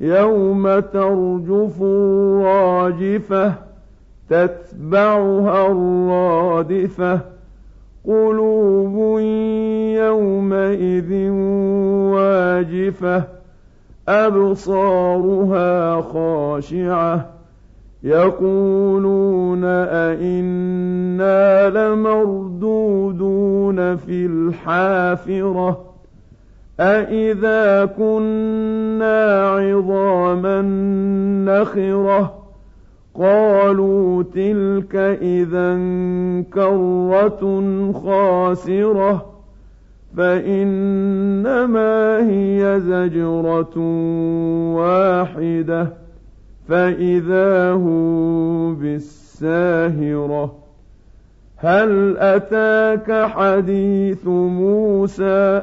يوم ترجف الراجفه تتبعها الرادفه قلوب يومئذ واجفه ابصارها خاشعه يقولون أئنا لمردودون في الحافرة أئذا كنا عظاما نخرة قالوا تلك إذا كرة خاسرة فإنما هي زجرة واحدة فإذا هم بالساهرة هل أتاك حديث موسى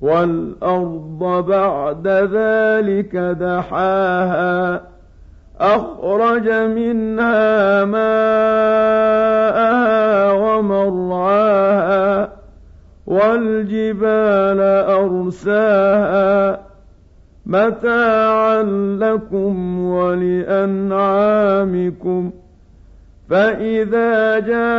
والأرض بعد ذلك دحاها أخرج منها ماءها ومرعاها والجبال أرساها. متاعا لكم ولأنعامكم فإذا جاءت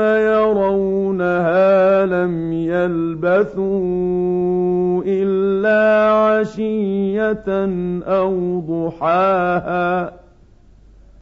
يوم يرونها لم يلبثوا إلا عشية أو ضحاها